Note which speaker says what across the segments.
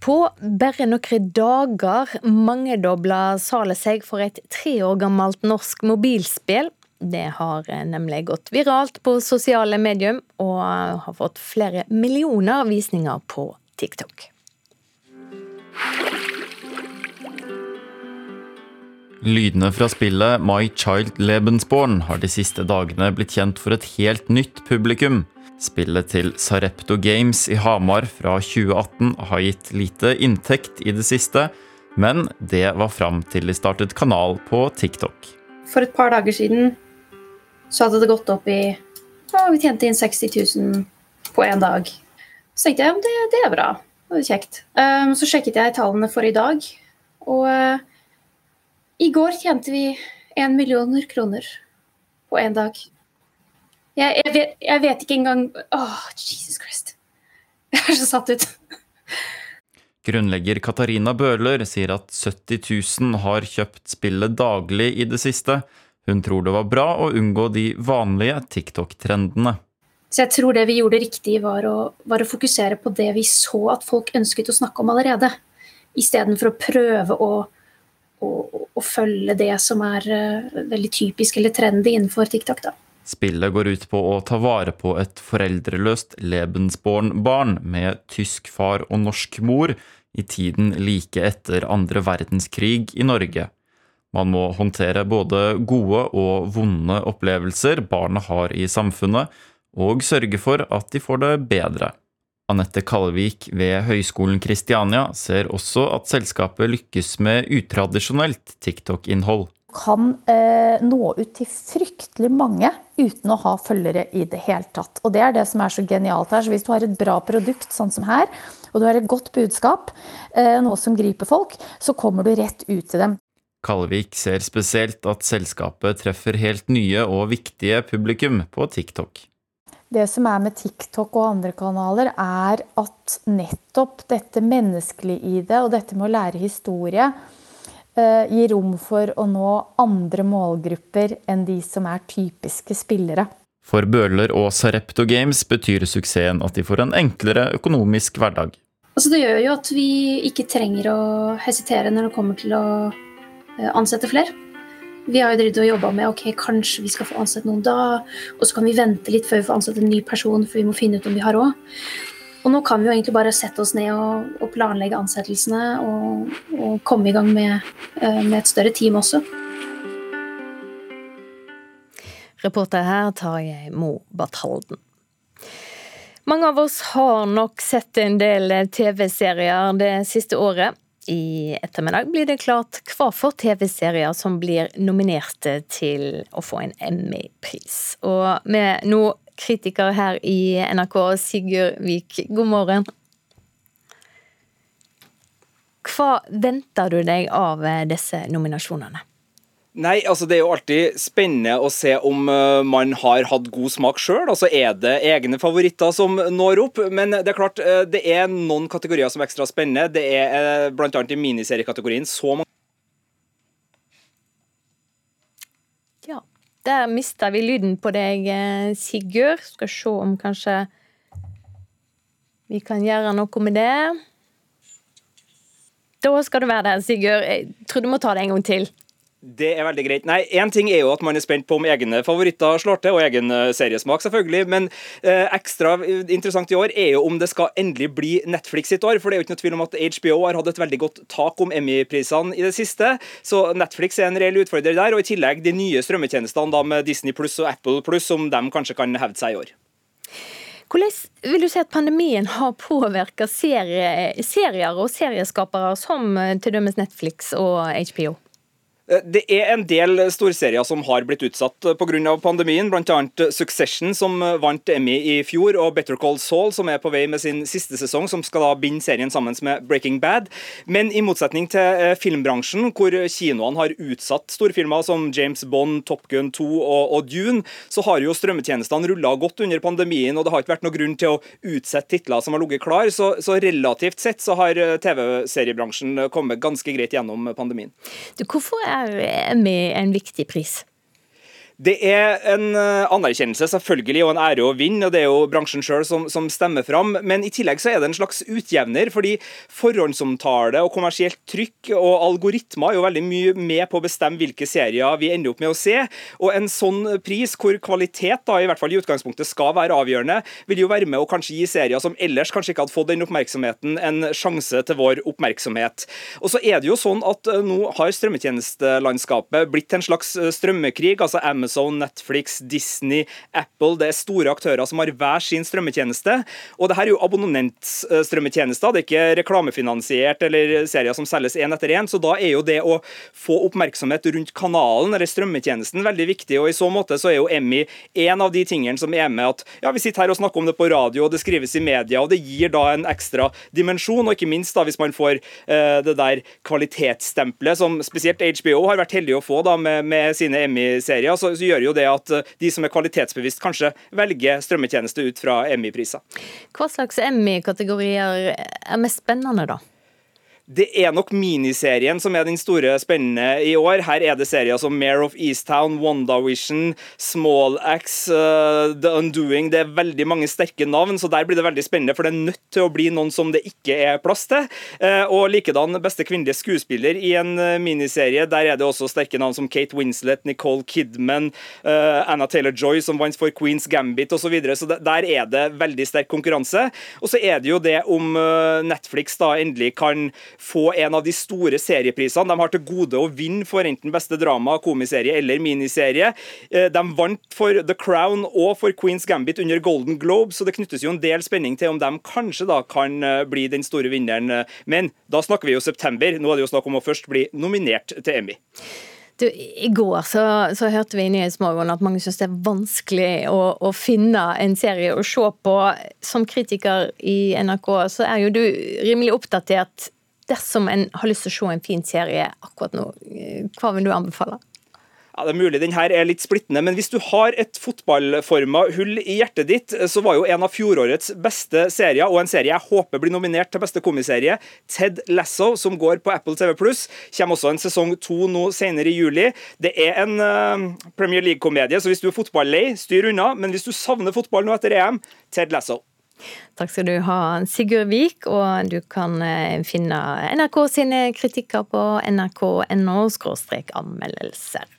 Speaker 1: På bare noen dager mangedobla salet seg for et tre år gammelt norsk mobilspill. Det har nemlig gått viralt på sosiale medier og har fått flere millioner visninger på TikTok.
Speaker 2: Lydene fra spillet My Child Lebensborn har de siste dagene blitt kjent for et helt nytt publikum. Spillet til Sarepto Games i Hamar fra 2018 har gitt lite inntekt i det siste, men det var fram til de startet kanal på TikTok.
Speaker 3: For et par dager siden så hadde det gått opp i Vi tjente inn 60 000 på én dag. Så tenkte jeg det, det, er bra. Det er kjekt. Um, så sjekket jeg tallene for i dag, og uh, i går tjente vi én millioner kroner på én dag. Jeg, jeg, vet, jeg, vet, ikke engang Åh, oh, Jesus Christ. Jeg er så satt ut.
Speaker 2: Grunnlegger Katarina Bøhler sier at 70 000 har kjøpt spillet daglig i det siste. Hun tror det var bra å unngå de vanlige TikTok-trendene.
Speaker 3: Så jeg tror det vi gjorde riktig, var å, var å, fokusere på det vi så at folk ønsket å snakke om allerede. Istedenfor å prøve å, å, å, følge det som er uh, veldig typisk eller trendy innenfor TikTok. da.
Speaker 2: Spillet går ut på å ta vare på et foreldreløst Lebensborn-barn med tysk far og norsk mor i tiden like etter andre verdenskrig i Norge. Man må håndtere både gode og vonde opplevelser barnet har i samfunnet, og sørge for at de får det bedre. Anette Kalvik ved Høgskolen Kristiania ser også at selskapet lykkes med utradisjonelt TikTok-innhold
Speaker 4: kan eh, nå ut til fryktelig mange uten å ha følgere i det hele tatt. Og det er det som er så genialt her. Så hvis du har et bra produkt, sånn som her, og du har et godt budskap, eh, noe som griper folk, så kommer du rett ut til dem.
Speaker 2: Kalvik ser spesielt at selskapet treffer helt nye og viktige publikum på TikTok.
Speaker 4: Det som er med TikTok og andre kanaler, er at nettopp dette menneskelige i det, og dette med å lære historie, gi rom for å nå andre målgrupper enn de som er typiske spillere.
Speaker 2: For Bøhler og Sarepto Games betyr suksessen at de får en enklere økonomisk hverdag.
Speaker 3: Altså det gjør jo at vi ikke trenger å hesitere når det kommer til å eh, ansette flere. Vi har jo drevet og jobba med ok, kanskje vi skal få ansette noen da, og så kan vi vente litt før vi får ansette en ny person, for vi må finne ut om vi har råd. Og nå kan vi jo egentlig bare sette oss ned og, og planlegge ansettelsene og, og, komme i gang med, eh, med et større team også.
Speaker 1: Reporter her Tarjei Mo Barthalden. Mange av oss har nok sett en del TV-serier det siste året. I ettermiddag blir det klart hva for TV-serier som blir nominerte til å få en Emmy-pris. Og med nå kritiker her i NRK, Sigurd Vik. God morgen. Hva venter du deg av eh, disse nominasjonene?
Speaker 5: Nei, altså Det er jo alltid spennende å se om uh, man har hatt god smak sjøl. Altså, er det egne favoritter som når opp? Men det er klart, uh, det er noen kategorier som er ekstra spennende. Det er bl.a. i miniseriekategorien så mange
Speaker 1: Der mista vi lyden på deg, eh, Sigurd. Skal se om kanskje vi kan gjøre noe med det. Da skal du være der, Sigurd. Jeg tror du må ta det en gang til.
Speaker 5: Det er veldig greit. Nei, Én ting er jo at man er spent på om egne favoritter slår til, og egen uh, seriesmak, selvfølgelig. Men eh, ekstra interessant i år er jo om det skal endelig bli Netflix sitt år. For det er jo ikke noe tvil om at HBO har hatt et veldig godt tak om Emmy-prisene i det siste. Så Netflix er en reell utfordrer der. Og i tillegg de nye strømmetjenestene da med Disney pluss og Apple pluss, som de kanskje kan hevde seg i år.
Speaker 1: Hvordan vil du si at pandemien har påvirka serie, serier og serieskapere som eh, t.d. Netflix og HBO?
Speaker 5: Eh, det er en del storserier som har blitt utsatt pga. pandemien, bl.a. Succession, som vant Emmy i fjor, og Better Call Saul, som er på vei med sin siste sesong, som skal da binde serien sammen med Breaking Bad. Men i motsetning til eh, filmbransjen, hvor kinoene har utsatt storfilmer som James Bond, Top Gun 2 og, og Dune, så har jo strømmetjenestene rulla godt under pandemien, og det har ikke vært noen grunn til å utsette titler som har ligget klar. Så, så relativt sett så har eh, TV-seriebransjen kommet ganske greit gjennom pandemien.
Speaker 1: Du, hvorfor er er med en viktig pris?
Speaker 5: Det er en eh, anerkjennelse selvfølgelig og en ære å vinne, og det er jo bransjen sjøl som, som, stemmer fram. Men i tillegg så er det en slags utjevner, fordi forhåndsomtale og kommersielt trykk og algoritmer er jo veldig mye med på å bestemme hvilke serier vi ender opp med å se. Og en sånn pris, hvor kvalitet da i hvert fall i utgangspunktet skal være avgjørende, vil jo være med å kanskje gi serier som ellers kanskje ikke hadde fått den oppmerksomheten, en sjanse til vår oppmerksomhet. Og så er det jo sånn at eh, nå har strømmetjenestelandskapet blitt en slags eh, strømmekrig. altså Amazon Amazon, Netflix, Disney, Apple. Det er store aktører som har hver sin strømmetjeneste. Og det her er jo abonnentstrømmetjenester, det er ikke reklamefinansiert eller serier som selges én etter én. Så da er jo det å få oppmerksomhet rundt kanalen eller strømmetjenesten veldig viktig. Og i så måte så er jo Emmy en av de tingene som er med at ja, vi sitter her og snakker om det på radio, og det skrives i media, og det gir da en ekstra dimensjon. Og ikke minst da hvis man får uh, det der kvalitetsstempelet som spesielt HBO har vært heldig å få da med, med sine Emmy-serier. Så, så gjør jo det at eh, de som er kvalitetsbevisst, kanskje velger strømmetjeneste ut fra Emmy-priser.
Speaker 1: Hva slags Emmy-kategorier er mest spennende, da?
Speaker 5: Det er nok miniserien som er den store spennende i år. Her er det serier som Mare of Easttown, WandaVision, Small Axe, uh, The Undoing. Det er veldig mange sterke navn, så der blir det veldig spennende. For det er nødt til å bli noen som det ikke er plass til. Uh, og likedan beste kvinnelige skuespiller i en uh, miniserie. Der er det også sterke navn som Kate Winslet, Nicole Kidman, Anna Taylor-Joy som vant for Queens Gambit osv. Så, videre. så der er det veldig sterk konkurranse. Og så er det jo det om Netflix da endelig kan få en av de store serieprisene. De har til gode å vinne for enten beste drama, komiserie eller miniserie. Eh, de vant for The Crown og for Queens Gambit under Golden Globe, så det knyttes jo en del spenning til om de kanskje da kan eh, bli den store vinneren. Men da snakker vi jo september. Nå er det jo snakk om å først bli nominert til Emmy.
Speaker 1: Du, I går så, så, hørte vi i Nyhetsmorgen at mange syns det er vanskelig å, å, finne en serie å se på. Som kritiker i NRK så er jo du rimelig oppdatert dersom en har lyst til å se en fin serie akkurat nå, eh, hva vil du anbefale?
Speaker 5: Ja, det er mulig den her er litt splittende, men hvis du har et fotballforma hull i hjertet ditt, så var jo en av fjorårets beste serier, og en serie jeg håper blir nominert til beste komiserie, Ted Lasso, som går på Apple TV+. Kommer også en sesong to nå senere i juli. Det er en uh, Premier League-komedie, så hvis du er fotballei, styr unna. Men hvis du savner fotball nå etter EM, Ted Lasso.
Speaker 1: Takk skal du ha, Sigurd Vik. Og du kan eh, finne NRK sine kritikker på nrk.no anmeldelser.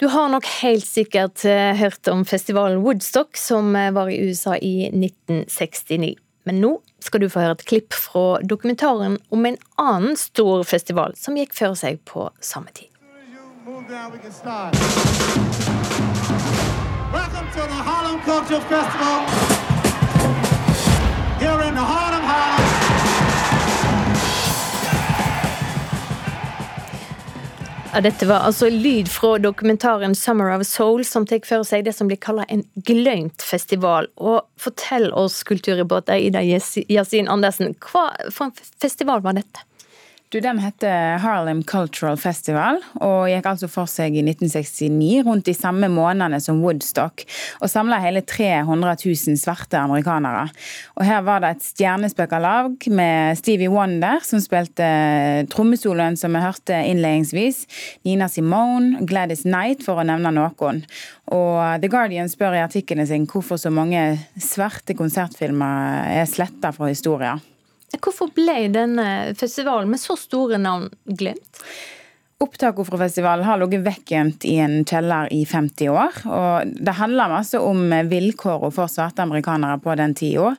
Speaker 1: Du har nok helt sikkert eh, hørt om festivalen Woodstock, som eh, var i USA i 1969. Men nå skal du få høre et klipp fra dokumentaren om en annen stor festival som gikk før seg på samme tid. Welcome to the Harlem Culture Festival here in the heart of Harlem. Dette var altså lyd fra dokumentaren 'Summer of Soul', som tar for seg det som blir kalt en glemt festival. Og fortell oss, kulturreporter Ida Yasin Andersen, hva for en festival var dette?
Speaker 6: Du, Den heter Harlem Cultural Festival og gikk altså for seg i 1969, rundt de samme månedene som Woodstock, og samla hele 300 000 svarte amerikanere. Og Her var det et stjernespøkerlag med Stevie Wonder, som spilte trommesoloen som vi hørte innledningsvis, Nina Simone, Gladys Knight, for å nevne noen. Og The Guardian spør i artikkelen sin hvorfor så mange svarte konsertfilmer er sletta fra historien.
Speaker 1: Hvorfor ble denne festivalen med så store navn glemt?
Speaker 6: Opptaket fra festivalen har ligget vekkent i en kjeller i 50 år. og Det handler masse om vilkårene for svarte amerikanere på den tida,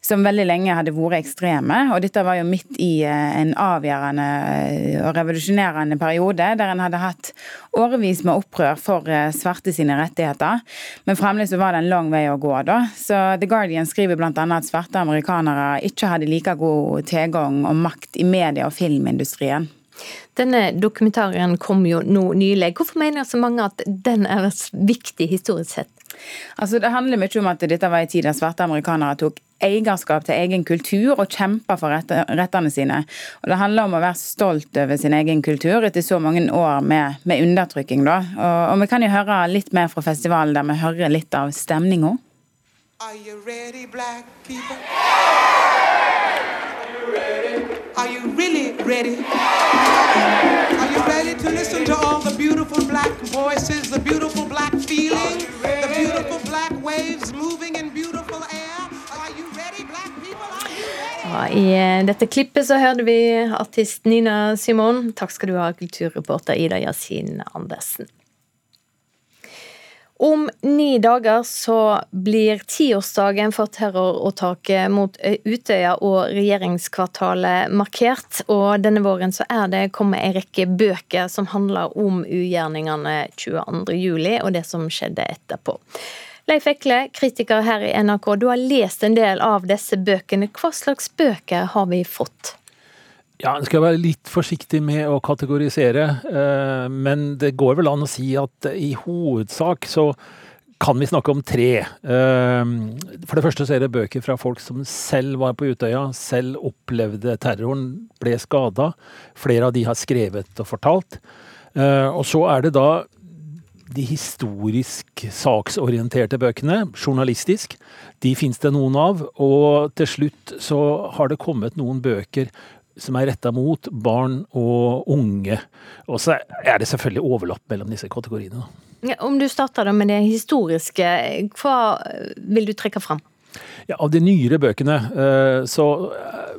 Speaker 6: som veldig lenge hadde vært ekstreme. og Dette var jo midt i eh, en avgjørende eh, og revolusjonerende periode, der en hadde hatt årevis med opprør for eh, svarte sine rettigheter. Men fremdeles var det en lang vei å gå. da. Så The Guardian skriver bl.a. at svarte amerikanere ikke hadde like god tilgang og makt i media- og filmindustrien.
Speaker 1: Denne dokumentaren kom jo nå nylig. Hvorfor mener så mange at den er viktig historisk sett?
Speaker 6: Altså, det handler mye om at dette var en tid der svarte amerikanere tok eierskap til egen kultur og kjempa for rettene sine. Og Det handler om å være stolt over sin egen kultur etter så mange år med, med undertrykking. Da. Og, og, Vi kan jo høre litt mer fra festivalen, der vi hører litt av stemninga. Are you ready, black people? Are you ready? Are you really ready? Are you ready to listen to all the beautiful black
Speaker 7: voices, the beautiful black feeling, the beautiful black waves moving in beautiful air. Are you ready, black people? Are you ready?
Speaker 1: I eh, dette klippet så hørte vi artist Nina Simon. Takk skal du ha, kulturreporter Ida Yasin Andersen. Om ni dager så blir tiårsdagen for terroråtaket mot Utøya og regjeringskvartalet markert. Og denne våren så er det kommet en rekke bøker som handler om ugjerningene 22.07. og det som skjedde etterpå. Leif Ekle, kritiker her i NRK, du har lest en del av disse bøkene. Hva slags bøker har vi fått?
Speaker 8: Ja, jeg skal være litt forsiktig med å kategorisere, eh, men det går vel an å si at i hovedsak så kan vi snakke om tre. Eh, for det første så er det bøker fra folk som selv var på Utøya, selv opplevde terroren, ble skada. Flere av de har skrevet og fortalt. Eh, og så er det da de historisk saksorienterte bøkene, journalistisk. De fins det noen av. Og til slutt så har det kommet noen bøker som er retta mot barn og unge. Og så er det selvfølgelig overlapp mellom disse kategoriene.
Speaker 1: Ja, om du starter da med det historiske, hva vil du trekke fram?
Speaker 8: Ja, Av de nyere bøkene eh, så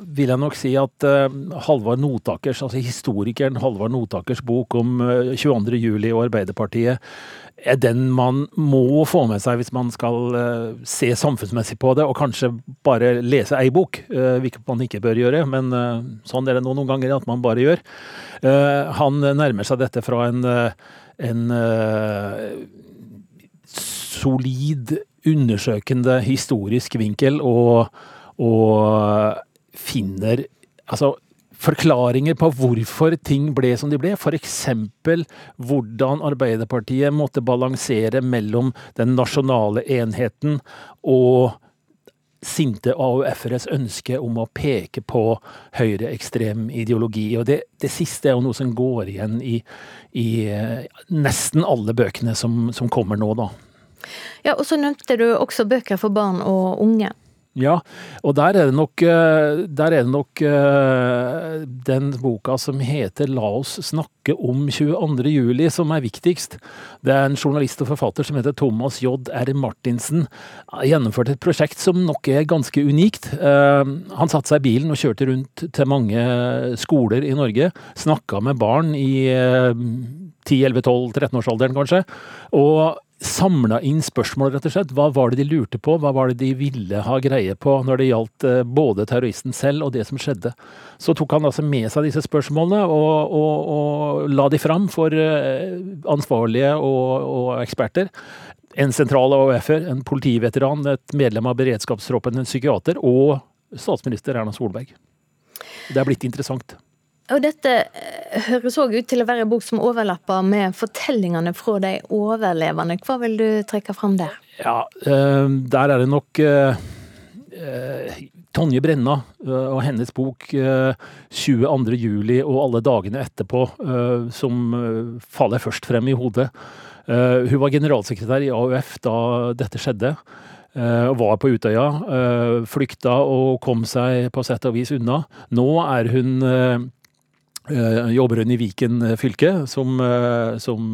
Speaker 8: vil jeg nok si at eh, Halvard Notakers, altså historikeren Halvard Notakers bok om 22.07 eh, og Arbeiderpartiet er den man må få med seg hvis man skal se samfunnsmessig på det, og kanskje bare lese ei bok, hvilket man ikke bør gjøre, men sånn er det noen ganger at man bare gjør. han nærmer seg dette fra en, en solid, undersøkende historisk vinkel, og, og finner altså forklaringer på hvorfor ting ble som de ble. F.eks. hvordan Arbeiderpartiet måtte balansere mellom den nasjonale enheten og sinte AUF-eres ønske om å peke på høyreekstrem ideologi. Og det, det, siste er jo noe som går igjen i, i eh, nesten alle bøkene som, som kommer nå, da.
Speaker 1: Ja, og så nevnte du også bøker for barn og unge.
Speaker 8: Ja, og der er nok, der er det nok uh, den boka som heter La oss snakke om 22. juli som er viktigst. Det er en journalist og forfatter som heter Thomas J. R. Martinsen. Gjennomførte et prosjekt som nok er ganske unikt. Uh, han satte seg i bilen og kjørte rundt til mange skoler i Norge. Snakka med barn i uh, 10-11-12-13-årsalderen kanskje. og samla inn spørsmål, rett og slett. Hva var det de lurte på, hva var det de ville ha greie på når det gjaldt eh, både terroristen selv og det som skjedde. Så tok han altså med seg disse spørsmålene og, og, og la de fram for eh, ansvarlige og, og eksperter. En sentral AUF-er, en politiveteran, et medlem av beredskapstroppen, en psykiater og statsminister Erna Solberg. Det er blitt interessant.
Speaker 1: Og dette eh, høres òg ut til å være en bok som overlapper med fortellingene fra de overlevende. Hva vil du trekke fram der?
Speaker 8: Ja, eh, der er det nok eh, Tonje Brenna og hennes bok 22. juli og alle dagene etterpå som faller først frem i hodet. Hun var generalsekretær i AUF da dette skjedde. Og var på Utøya. Flykta og kom seg på sett og vis unna. Nå er hun jobber hun i Viken eh, fylke som, eh, som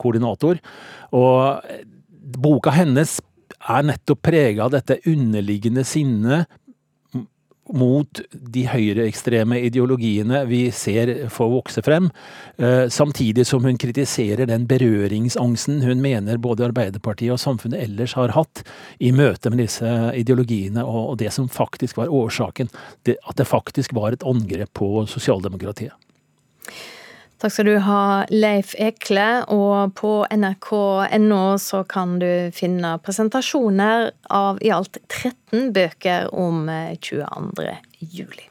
Speaker 8: koordinator. Og boka hennes er nettopp prega av dette underliggende sinnet mot de høyreekstreme ideologiene vi ser få vokse frem, samtidig som hun kritiserer den berøringsangsten hun mener både Arbeiderpartiet og samfunnet ellers har hatt i møte med disse ideologiene, og det som faktisk var årsaken. At det faktisk var et angrep på sosialdemokratiet.
Speaker 1: Takk skal du ha, Leif Ekle. Og på nrk.no så kan du finne presentasjoner av i alt 13 bøker om 22. Eh, juli.